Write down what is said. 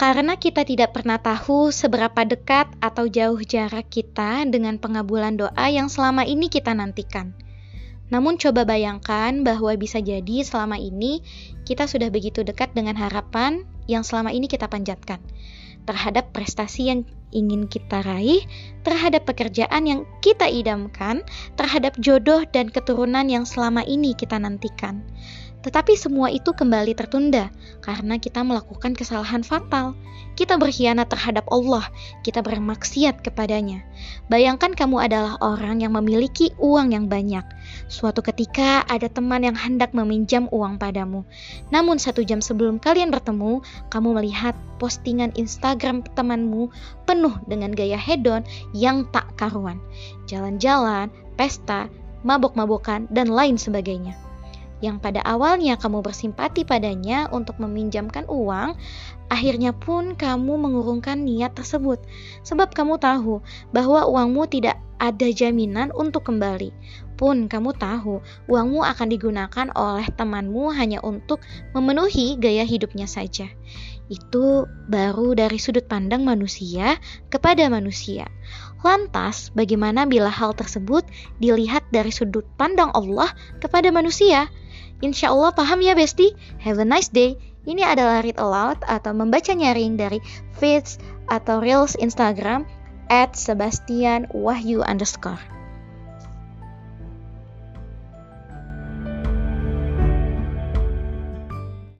Karena kita tidak pernah tahu seberapa dekat atau jauh jarak kita dengan pengabulan doa yang selama ini kita nantikan. Namun coba bayangkan bahwa bisa jadi selama ini kita sudah begitu dekat dengan harapan yang selama ini kita panjatkan terhadap prestasi yang ingin kita raih, terhadap pekerjaan yang kita idamkan, terhadap jodoh dan keturunan yang selama ini kita nantikan. Tetapi semua itu kembali tertunda karena kita melakukan kesalahan fatal. Kita berkhianat terhadap Allah, kita bermaksiat kepadanya. Bayangkan kamu adalah orang yang memiliki uang yang banyak. Suatu ketika ada teman yang hendak meminjam uang padamu. Namun satu jam sebelum kalian bertemu, kamu melihat postingan Instagram temanmu penuh dengan gaya hedon yang tak karuan. Jalan-jalan, pesta, mabok-mabokan, dan lain sebagainya yang pada awalnya kamu bersimpati padanya untuk meminjamkan uang, akhirnya pun kamu mengurungkan niat tersebut, sebab kamu tahu bahwa uangmu tidak ada jaminan untuk kembali. Pun kamu tahu uangmu akan digunakan oleh temanmu hanya untuk memenuhi gaya hidupnya saja. Itu baru dari sudut pandang manusia kepada manusia. Lantas, bagaimana bila hal tersebut dilihat dari sudut pandang Allah kepada manusia? Insya Allah paham ya Besti? Have a nice day. Ini adalah read aloud atau membaca nyaring dari feeds atau reels Instagram at Sebastian Wahyu underscore.